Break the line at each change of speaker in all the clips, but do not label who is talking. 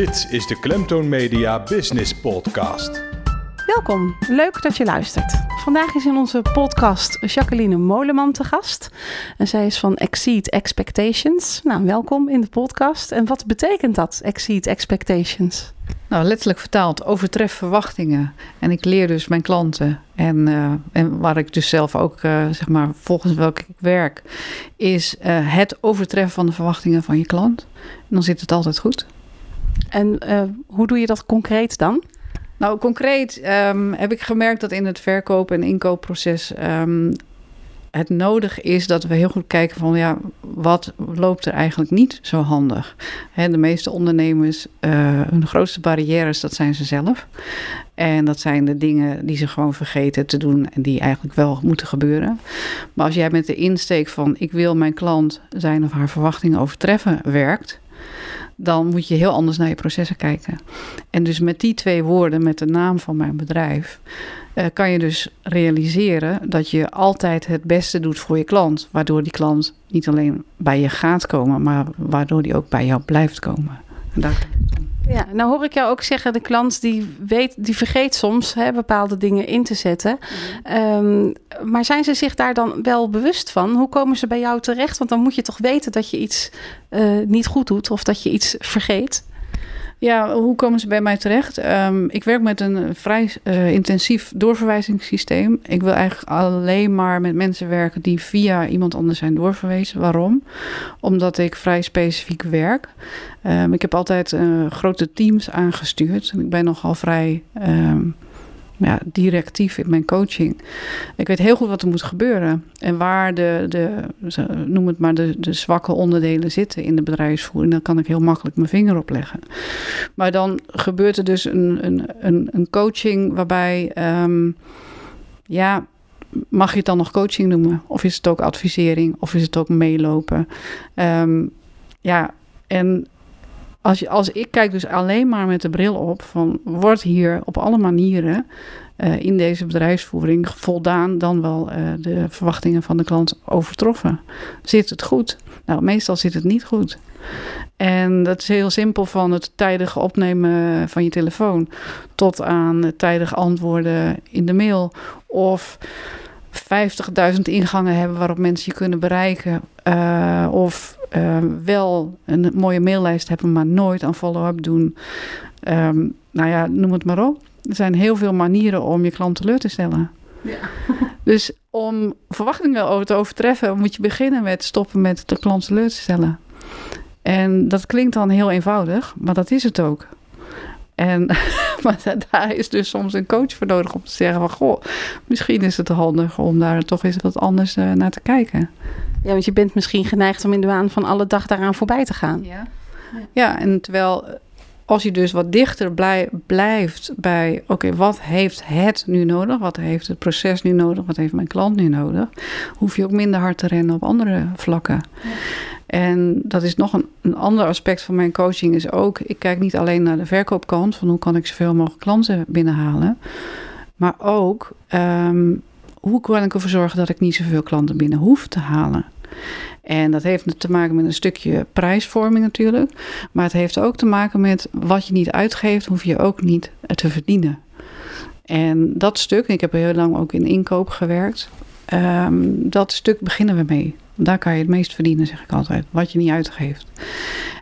Dit is de Klemtoon Media Business Podcast.
Welkom, leuk dat je luistert. Vandaag is in onze podcast Jacqueline Moleman te gast. En zij is van Exceed Expectations. Nou, welkom in de podcast. En wat betekent dat, Exceed Expectations?
Nou, letterlijk vertaald, overtref verwachtingen. En ik leer dus mijn klanten. En, uh, en waar ik dus zelf ook, uh, zeg maar, volgens welke ik werk, is uh, het overtreffen van de verwachtingen van je klant. En dan zit het altijd goed.
En hoe doe je dat concreet dan?
Nou, concreet um, heb ik gemerkt dat in het verkoop- en inkoopproces um, het nodig is dat we heel goed kijken van ja, wat loopt er eigenlijk niet zo handig. De meeste ondernemers, uh, hun grootste barrières, dat zijn ze zelf. En dat zijn de dingen die ze gewoon vergeten te doen en die eigenlijk wel moeten gebeuren. Maar als jij met de insteek van ik wil mijn klant zijn of haar verwachtingen overtreffen werkt, dan moet je heel anders naar je processen kijken. En dus met die twee woorden, met de naam van mijn bedrijf, uh, kan je dus realiseren dat je altijd het beste doet voor je klant. Waardoor die klant niet alleen bij je gaat komen, maar waardoor die ook bij jou blijft komen. En daar
ja, nou hoor ik jou ook zeggen, de klant die weet, die vergeet soms hè, bepaalde dingen in te zetten. Mm -hmm. um, maar zijn ze zich daar dan wel bewust van? Hoe komen ze bij jou terecht? Want dan moet je toch weten dat je iets uh, niet goed doet of dat je iets vergeet.
Ja, hoe komen ze bij mij terecht? Um, ik werk met een vrij uh, intensief doorverwijzingssysteem. Ik wil eigenlijk alleen maar met mensen werken die via iemand anders zijn doorverwezen. Waarom? Omdat ik vrij specifiek werk. Um, ik heb altijd uh, grote teams aangestuurd. Ik ben nogal vrij. Um, ja, directief in mijn coaching. Ik weet heel goed wat er moet gebeuren. En waar de, de noem het maar, de, de zwakke onderdelen zitten in de bedrijfsvoering. Dan kan ik heel makkelijk mijn vinger op leggen. Maar dan gebeurt er dus een, een, een, een coaching waarbij, um, ja, mag je het dan nog coaching noemen? Of is het ook advisering? Of is het ook meelopen? Um, ja, en als, je, als ik kijk dus alleen maar met de bril op van wordt hier op alle manieren uh, in deze bedrijfsvoering voldaan dan wel uh, de verwachtingen van de klant overtroffen. Zit het goed? Nou, meestal zit het niet goed. En dat is heel simpel van het tijdig opnemen van je telefoon tot aan het tijdig antwoorden in de mail of 50.000 ingangen hebben waarop mensen je kunnen bereiken. Uh, of uh, wel een mooie maillijst hebben, maar nooit aan follow-up doen. Um, nou ja, noem het maar op. Er zijn heel veel manieren om je klant teleur te stellen. Ja. dus om verwachtingen over te overtreffen, moet je beginnen met stoppen met de klant teleur te stellen. En dat klinkt dan heel eenvoudig, maar dat is het ook. En maar daar is dus soms een coach voor nodig om te zeggen van... goh, misschien is het handig om daar toch eens wat anders uh, naar te kijken.
Ja, want je bent misschien geneigd om in de waan van alle dag daaraan voorbij te gaan.
Ja, ja en terwijl als je dus wat dichter blij, blijft bij... oké, okay, wat heeft het nu nodig? Wat heeft het proces nu nodig? Wat heeft mijn klant nu nodig? Hoef je ook minder hard te rennen op andere vlakken. Ja. En dat is nog een, een ander aspect van mijn coaching is ook... ik kijk niet alleen naar de verkoopkant... van hoe kan ik zoveel mogelijk klanten binnenhalen... maar ook um, hoe kan ik ervoor zorgen dat ik niet zoveel klanten binnen hoef te halen... En dat heeft te maken met een stukje prijsvorming natuurlijk. Maar het heeft ook te maken met wat je niet uitgeeft, hoef je ook niet te verdienen. En dat stuk, ik heb heel lang ook in inkoop gewerkt. Um, dat stuk beginnen we mee. Daar kan je het meest verdienen, zeg ik altijd. Wat je niet uitgeeft.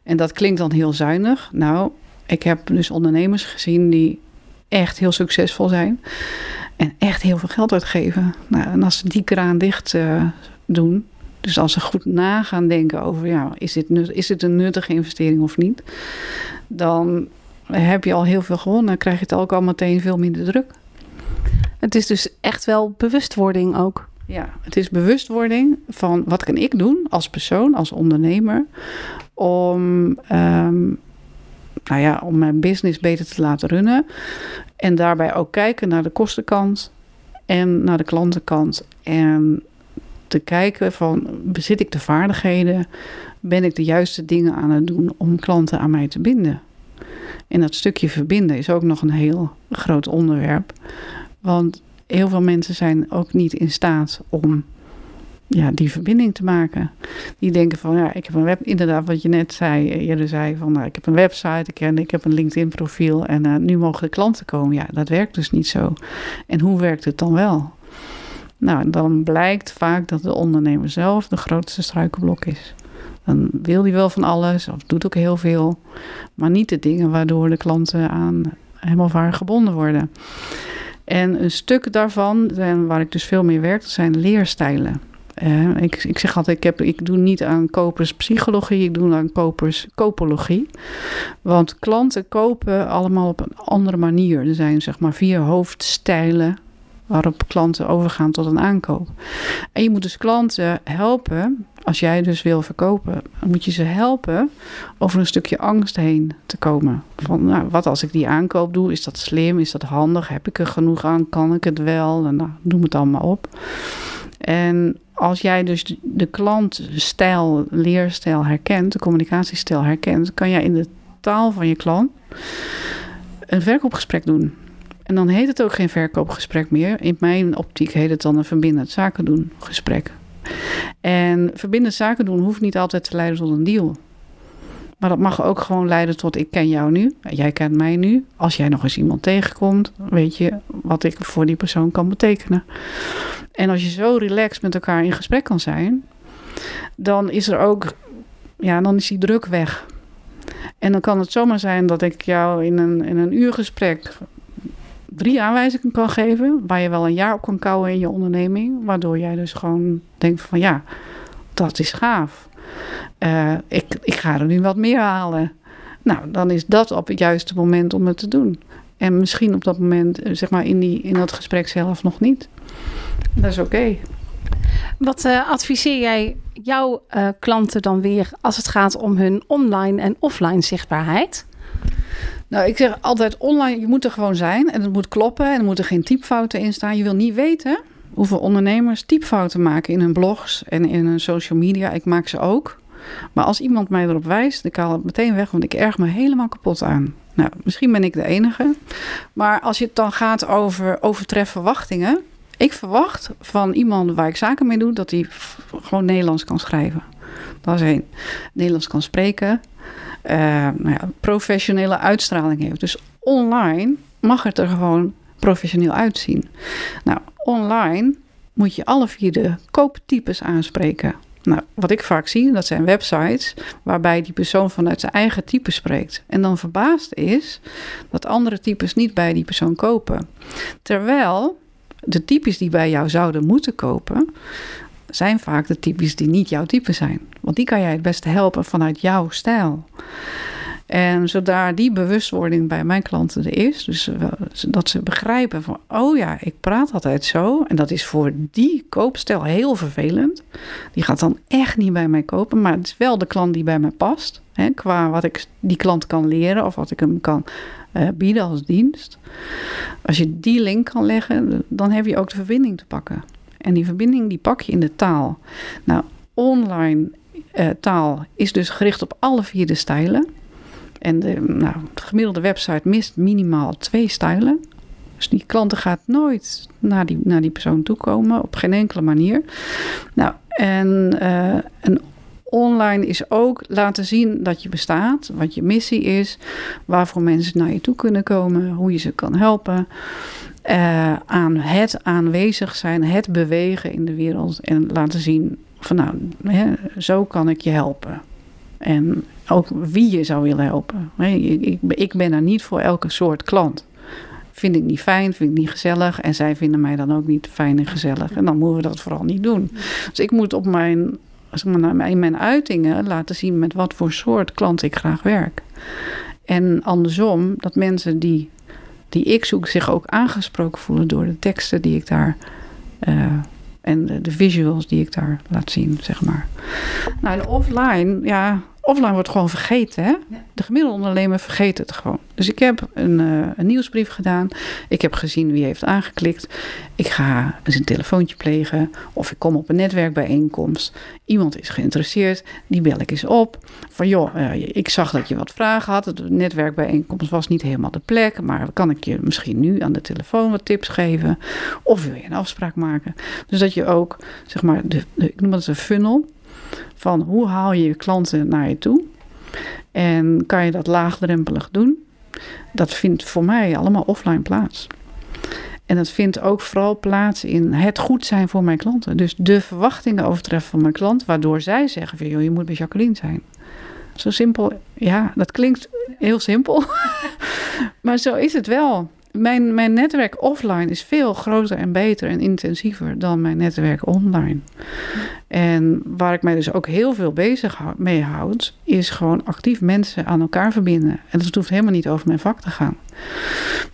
En dat klinkt dan heel zuinig. Nou, ik heb dus ondernemers gezien die echt heel succesvol zijn. En echt heel veel geld uitgeven. Nou, en als ze die kraan dicht uh, doen. Dus als ze goed na gaan denken over, ja, is dit, is dit een nuttige investering of niet? Dan heb je al heel veel gewonnen. Dan krijg je het ook al meteen veel minder druk.
Het is dus echt wel bewustwording ook.
Ja, het is bewustwording van wat kan ik doen als persoon, als ondernemer, om, um, nou ja, om mijn business beter te laten runnen. En daarbij ook kijken naar de kostenkant en naar de klantenkant. En te kijken van, bezit ik de vaardigheden? Ben ik de juiste dingen aan het doen om klanten aan mij te binden? En dat stukje verbinden is ook nog een heel groot onderwerp. Want heel veel mensen zijn ook niet in staat om ja, die verbinding te maken. Die denken van, ja, ik heb een web, inderdaad wat je net zei, eerder zei, van nou, ik heb een website, ik, ik heb een LinkedIn profiel en uh, nu mogen de klanten komen. Ja, dat werkt dus niet zo. En hoe werkt het dan wel? Nou, dan blijkt vaak dat de ondernemer zelf de grootste struikelblok is. Dan wil hij wel van alles, of doet ook heel veel, maar niet de dingen waardoor de klanten aan hem of haar gebonden worden. En een stuk daarvan, waar ik dus veel mee werk, zijn leerstijlen. Uh, ik, ik zeg altijd, ik, heb, ik doe niet aan koperspsychologie, ik doe aan koperskopologie. Want klanten kopen allemaal op een andere manier. Er zijn zeg maar vier hoofdstijlen waarop klanten overgaan tot een aankoop. En je moet dus klanten helpen, als jij dus wil verkopen, dan moet je ze helpen over een stukje angst heen te komen. Van, nou, wat als ik die aankoop doe? Is dat slim? Is dat handig? Heb ik er genoeg aan? Kan ik het wel? En nou, noem het allemaal op. En als jij dus de klantstijl, leerstijl herkent, de communicatiestijl herkent, kan jij in de taal van je klant een verkoopgesprek doen. En dan heet het ook geen verkoopgesprek meer. In mijn optiek heet het dan een verbindend zaken doen gesprek. En verbindend zaken doen hoeft niet altijd te leiden tot een deal. Maar dat mag ook gewoon leiden tot ik ken jou nu, jij kent mij nu. Als jij nog eens iemand tegenkomt, weet je wat ik voor die persoon kan betekenen. En als je zo relaxed met elkaar in gesprek kan zijn, dan is er ook, ja, dan is die druk weg. En dan kan het zomaar zijn dat ik jou in een, in een uurgesprek drie aanwijzingen kan geven, waar je wel een jaar op kan kouwen in je onderneming, waardoor jij dus gewoon denkt van ja, dat is gaaf. Uh, ik, ik ga er nu wat meer halen. Nou, dan is dat op het juiste moment om het te doen. En misschien op dat moment, eh, zeg maar in, die, in dat gesprek zelf nog niet. Dat is oké.
Wat uh, adviseer jij jouw klanten dan weer als het gaat om hun online en offline zichtbaarheid?
Nou, ik zeg altijd online, je moet er gewoon zijn en het moet kloppen en er moeten geen typfouten in staan. Je wil niet weten hoeveel ondernemers typfouten maken in hun blogs en in hun social media. Ik maak ze ook. Maar als iemand mij erop wijst, dan haal het meteen weg, want ik erg me helemaal kapot aan. Nou, misschien ben ik de enige. Maar als je het dan gaat over overtref verwachtingen. Ik verwacht van iemand waar ik zaken mee doe, dat hij gewoon Nederlands kan schrijven. Dat is. Nederlands kan spreken. Uh, nou ja, professionele uitstraling heeft. Dus online mag het er gewoon professioneel uitzien. Nou, online moet je alle vier de kooptypes aanspreken. Nou, wat ik vaak zie, dat zijn websites waarbij die persoon vanuit zijn eigen type spreekt. En dan verbaasd is dat andere types niet bij die persoon kopen. Terwijl de types die bij jou zouden moeten kopen, zijn vaak de types die niet jouw type zijn. Want die kan jij het beste helpen vanuit jouw stijl. En zodra die bewustwording bij mijn klanten er is, dus dat ze begrijpen van, oh ja, ik praat altijd zo. En dat is voor die koopstijl heel vervelend. Die gaat dan echt niet bij mij kopen, maar het is wel de klant die bij mij past. Hè, qua wat ik die klant kan leren of wat ik hem kan uh, bieden als dienst. Als je die link kan leggen, dan heb je ook de verbinding te pakken. En die verbinding die pak je in de taal. Nou, online uh, taal is dus gericht op alle vier de stijlen. En de, nou, de gemiddelde website mist minimaal twee stijlen. Dus die klanten gaat nooit naar die, naar die persoon toekomen, op geen enkele manier. Nou, en, uh, en online is ook laten zien dat je bestaat, wat je missie is, waarvoor mensen naar je toe kunnen komen, hoe je ze kan helpen. Uh, aan het aanwezig zijn, het bewegen in de wereld en laten zien van nou, hè, zo kan ik je helpen. En ook wie je zou willen helpen. Ik, ik ben er niet voor elke soort klant. Vind ik niet fijn, vind ik niet gezellig. En zij vinden mij dan ook niet fijn en gezellig. En dan moeten we dat vooral niet doen. Dus ik moet op mijn, in mijn uitingen laten zien met wat voor soort klant ik graag werk. En andersom, dat mensen die, die ik zoek zich ook aangesproken voelen door de teksten die ik daar. Uh, en de, visuals die ik daar laat zien, zeg maar. Nou, offline, ja, offline wordt gewoon vergeten. Hè? De gemiddelde ondernemer vergeet het gewoon. Dus ik heb een, uh, een nieuwsbrief gedaan. Ik heb gezien wie heeft aangeklikt. Ik ga eens een telefoontje plegen. Of ik kom op een netwerkbijeenkomst. Iemand is geïnteresseerd. Die bel ik eens op. Van joh, uh, ik zag dat je wat vragen had. Het netwerkbijeenkomst was niet helemaal de plek. Maar kan ik je misschien nu aan de telefoon wat tips geven? Of wil je een afspraak maken? Dus dat je ook, zeg maar, de ik noem het een funnel. Van hoe haal je je klanten naar je toe? En kan je dat laagdrempelig doen? Dat vindt voor mij allemaal offline plaats. En dat vindt ook vooral plaats in het goed zijn voor mijn klanten. Dus de verwachtingen overtreffen van mijn klant, waardoor zij zeggen: van, joh, je moet bij Jacqueline zijn. Zo simpel, ja, dat klinkt heel simpel. maar zo is het wel mijn, mijn netwerk offline is veel groter en beter en intensiever dan mijn netwerk online. En waar ik mij dus ook heel veel bezig mee houd, is gewoon actief mensen aan elkaar verbinden. En dat hoeft helemaal niet over mijn vak te gaan.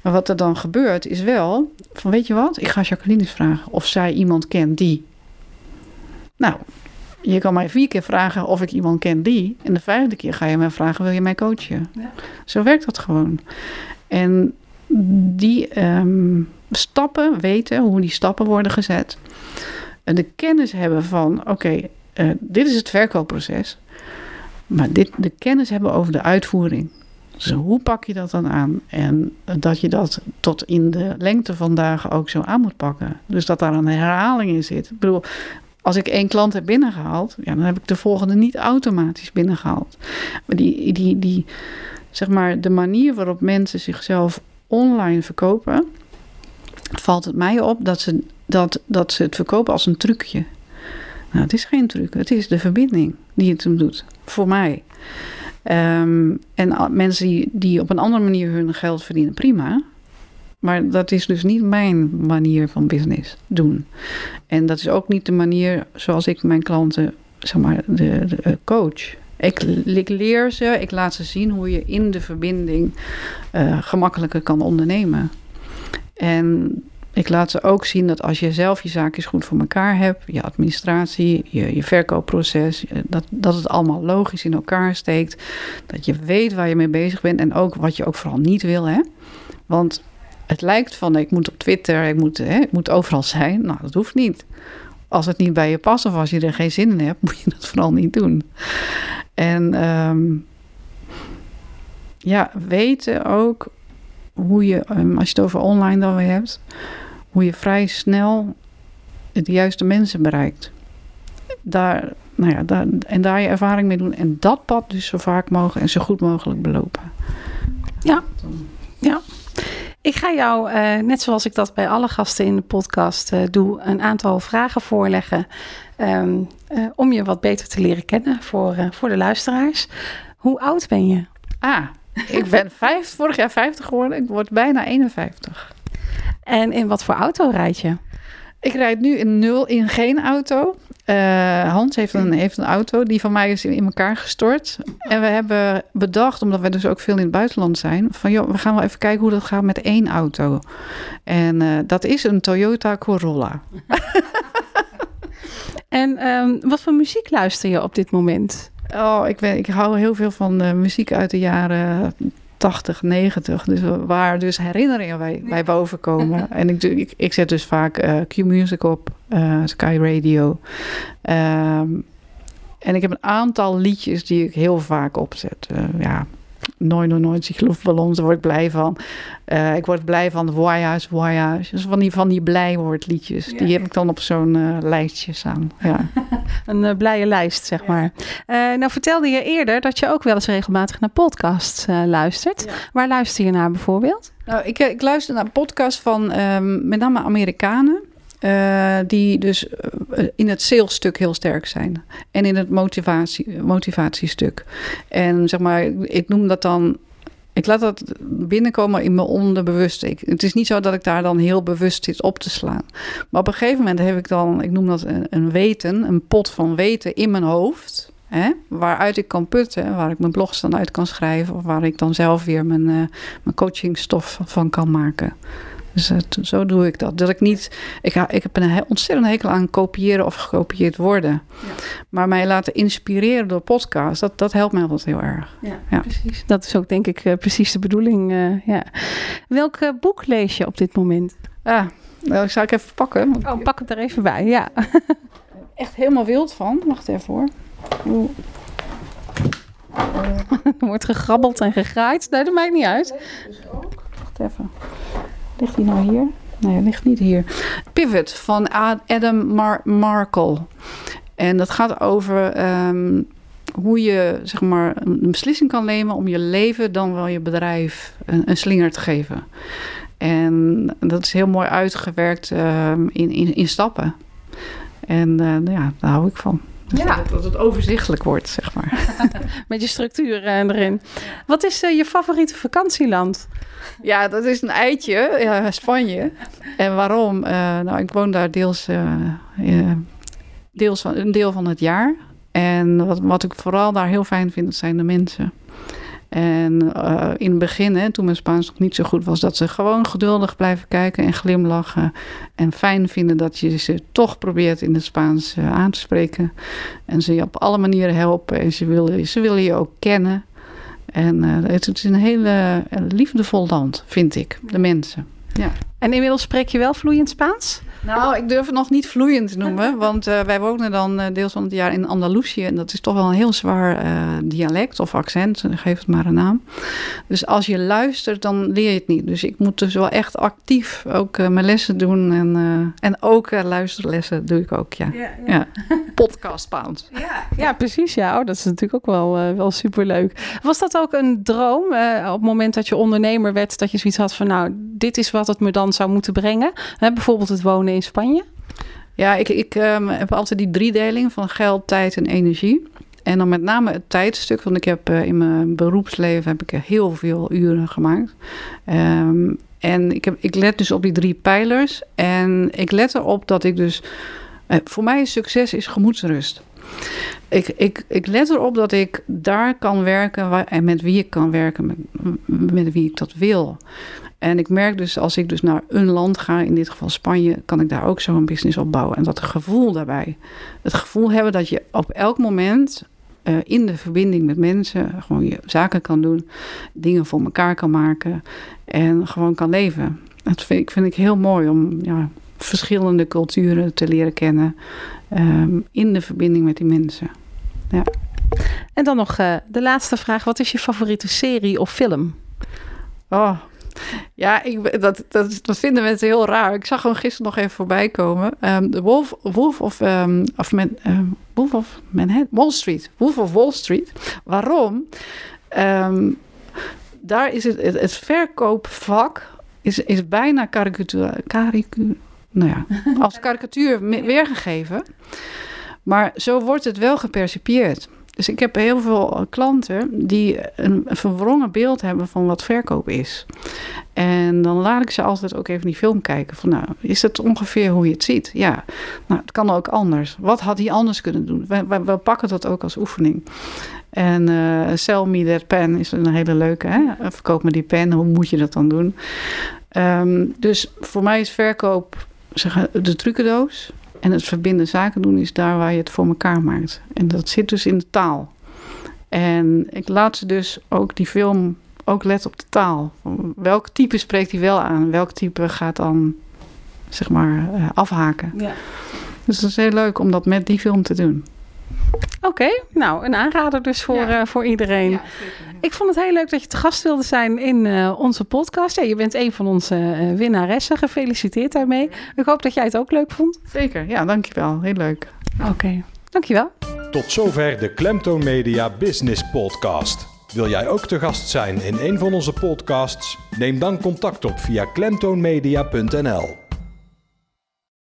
Maar wat er dan gebeurt, is wel van weet je wat, ik ga Jacqueline eens vragen of zij iemand kent die. Nou, je kan mij vier keer vragen of ik iemand ken die. En de vijfde keer ga je mij vragen: wil je mij coachen? Ja. Zo werkt dat gewoon. En die um, stappen weten, hoe die stappen worden gezet. En de kennis hebben van, oké, okay, uh, dit is het verkoopproces. Maar dit, de kennis hebben over de uitvoering. Dus hoe pak je dat dan aan? En dat je dat tot in de lengte van dagen ook zo aan moet pakken. Dus dat daar een herhaling in zit. Ik bedoel, als ik één klant heb binnengehaald, ja, dan heb ik de volgende niet automatisch binnengehaald. Maar die, die, die, zeg maar, de manier waarop mensen zichzelf online verkopen, valt het mij op dat ze, dat, dat ze het verkopen als een trucje. Nou, het is geen truc, het is de verbinding die het hem doet, voor mij. Um, en mensen die, die op een andere manier hun geld verdienen, prima. Maar dat is dus niet mijn manier van business doen. En dat is ook niet de manier zoals ik mijn klanten, zeg maar, de, de eh, coach. Ik, ik, leer ze, ik laat ze zien hoe je in de verbinding uh, gemakkelijker kan ondernemen. En ik laat ze ook zien dat als je zelf je zaakjes goed voor elkaar hebt, je administratie, je, je verkoopproces, eh, dat, dat het allemaal logisch in elkaar steekt. Dat je weet waar je mee bezig bent en ook wat je ook vooral niet wil. Hè? Want het lijkt van ik moet op Twitter, ik moet, hè, ik moet overal zijn. Nou, dat hoeft niet. Als het niet bij je past of als je er geen zin in hebt, moet je dat vooral niet doen. En um, ja, weten ook hoe je, um, als je het over online dan weer hebt, hoe je vrij snel de juiste mensen bereikt. Daar, nou ja, daar, en daar je ervaring mee doen. En dat pad dus zo vaak mogelijk en zo goed mogelijk belopen.
Ja, ja. Ik ga jou, uh, net zoals ik dat bij alle gasten in de podcast uh, doe, een aantal vragen voorleggen. Um, uh, om je wat beter te leren kennen voor, voor de luisteraars. Hoe oud ben je?
Ah, ik ben vijf, vorig jaar 50 geworden. Ik word bijna 51.
En in wat voor auto rijd je?
Ik rijd nu in nul in geen auto. Uh, Hans heeft een, heeft een auto, die van mij is in, elkaar gestort. En we hebben bedacht, omdat we dus ook veel in het buitenland zijn, van joh, we gaan wel even kijken hoe dat gaat met één auto. En uh, dat is een Toyota Corolla.
en um, wat voor muziek luister je op dit moment?
Oh, ik, ben, ik hou heel veel van uh, muziek uit de jaren 80, 90. Dus waar dus herinneringen bij, bij boven komen. en ik, ik, ik zet dus vaak uh, Q-Music op, uh, Sky Radio. Um, en ik heb een aantal liedjes die ik heel vaak opzet. Uh, ja, Nooit, nooit, nooit. Ik geloof ballons, daar word ik blij van. Uh, ik word blij van Voyage, Voyage. Dus van die, van die blijwoordliedjes. Ja. Die heb ik dan op zo'n uh, lijstje staan. Ja.
een uh, blije lijst, zeg ja. maar. nou vertelde je eerder dat je ook wel eens regelmatig naar podcasts luistert. Ja. Waar luister je naar bijvoorbeeld?
Nou, ik, ik luister naar podcasts van um, met name Amerikanen. Uh, die dus uh, in het salesstuk heel sterk zijn. En in het motivatie, motivatiestuk. En zeg maar, ik noem dat dan. Ik laat dat binnenkomen in mijn onderbewuste. Het is niet zo dat ik daar dan heel bewust zit op te slaan. Maar op een gegeven moment heb ik dan, ik noem dat een, weten, een pot van weten in mijn hoofd. Hè, waaruit ik kan putten, waar ik mijn blogs dan uit kan schrijven. Of waar ik dan zelf weer mijn, uh, mijn coachingstof van kan maken. Dus uh, zo doe ik dat. Dat ik niet. Ik, ik heb een he ontzettend hekel aan kopiëren of gekopieerd worden. Ja. Maar mij laten inspireren door podcast, dat, dat helpt mij altijd heel erg.
Ja, ja. precies. Dat is ook denk ik uh, precies de bedoeling. Uh, ja. Welk boek lees je op dit moment?
Ah, nou, zou ik even pakken.
Oh, pak het er even bij, ja.
Echt helemaal wild van. Wacht even hoor. Oeh.
er wordt gegrabbeld en gegraaid. Nee, dat maakt niet uit.
Wacht even. Ligt hij nou hier? Nee, ligt niet hier. Pivot van Adam Mar Markle. En dat gaat over um, hoe je zeg maar, een beslissing kan nemen om je leven dan wel je bedrijf een, een slinger te geven. En dat is heel mooi uitgewerkt um, in, in, in stappen. En uh, ja, daar hou ik van. Ja. dat, dat, het overzichtelijk wordt, zeg maar.
Met je structuur uh, erin. Wat is uh, je favoriete vakantieland?
Ja, dat is een eitje, ja, Spanje. En waarom? Uh, nou, ik woon daar deels, deels van, een deel van het jaar. En wat, wat ik vooral daar heel fijn vind, dat zijn de mensen. En uh, in het begin, hè, toen mijn Spaans nog niet zo goed was, dat ze gewoon geduldig blijven kijken en glimlachen. En fijn vinden dat je ze toch probeert in het Spaans uh, aan te spreken. En ze je op alle manieren helpen. En ze willen, ze willen je ook kennen. En uh, het, het, is een hele liefdevol land, vind ik, de mensen. Ja.
En inmiddels spreek je wel vloeiend Spaans?
Nou, ik durf het nog niet vloeiend te noemen, want uh, wij wonen dan uh, deels van het jaar in Andalusië en dat is toch wel een heel zwaar uh, dialect of accent, geef het maar een naam. Dus als je luistert, dan leer je het niet. Dus ik moet dus wel echt actief ook mijn lessen doen en, en ook luisterlessen doe ik ook, ja. ja, ja. ja. Podcast Spaans.
Ja, ja, precies. Ja, oh, dat is natuurlijk ook wel, wel superleuk. Was dat ook een droom op het moment dat je ondernemer werd, dat je zoiets had van nou, dit is wat het me dan zou moeten brengen? bijvoorbeeld het wonen in Spanje?
Ja, ik, ik um, heb altijd die driedeling van geld, tijd en energie. En dan met name het tijdstuk, want ik heb uh, in mijn beroepsleven heb ik heel veel uren gemaakt. Um, en ik, heb, ik let dus op die drie pijlers. En ik let erop dat ik dus. Uh, voor mij succes is gemoedsrust. Ik, ik, ik let erop dat ik daar kan werken en met wie ik kan werken, met, met wie ik dat wil. En ik merk dus als ik dus naar een land ga, in dit geval Spanje, kan ik daar ook zo'n business opbouwen. En dat gevoel daarbij. Het gevoel hebben dat je op elk moment uh, in de verbinding met mensen gewoon je zaken kan doen, dingen voor elkaar kan maken en gewoon kan leven. Dat vind ik, vind ik heel mooi om ja, verschillende culturen te leren kennen um, in de verbinding met die mensen. Ja.
En dan nog uh, de laatste vraag: wat is je favoriete serie of film?
Oh, ja, ik, dat, dat, dat vinden mensen heel raar. Ik zag hem gisteren nog even voorbij komen. Um, de Wolf, Wolf of, um, of, Man, Wolf of Manhattan, Wall Street. Wolf of Wall Street. Waarom? daar is het, het, het, verkoopvak is, is bijna karikatuur, karikatuur, nou ja, als karikatuur weergegeven. Maar zo wordt het wel gepercipieerd. Dus ik heb heel veel klanten die een, een verwrongen beeld hebben van wat verkoop is. En dan laat ik ze altijd ook even die film kijken. Van nou, is het ongeveer hoe je het ziet? Ja, nou, het kan ook anders. Wat had hij anders kunnen doen? We, we, we pakken dat ook als oefening. En uh, Sell Me That Pen is een hele leuke. Hè? Verkoop me die pen, hoe moet je dat dan doen? Um, dus voor mij is verkoop de trucendoos. En het verbinden zaken doen is daar waar je het voor elkaar maakt. En dat zit dus in de taal. En ik laat ze dus ook die film ook letten op de taal. Welk type spreekt hij wel aan? Welk type gaat dan, zeg maar, uh, afhaken? Ja. Dus het is heel leuk om dat met die film te doen.
Oké, nou, een aanrader dus voor, ja. uh, voor iedereen. Ja, ik vond het heel leuk dat je te gast wilde zijn in uh, onze podcast. Ja, je bent een van onze uh, winnaressen. Gefeliciteerd daarmee. Ik hoop dat jij het ook leuk vond.
Zeker, ja, dankjewel. Heel leuk.
Oké, okay. dankjewel.
Tot zover de Klemtoon Media Business Podcast. Wil jij ook te gast zijn in een van onze podcasts? Neem dan contact op via klemtoonmedia.nl.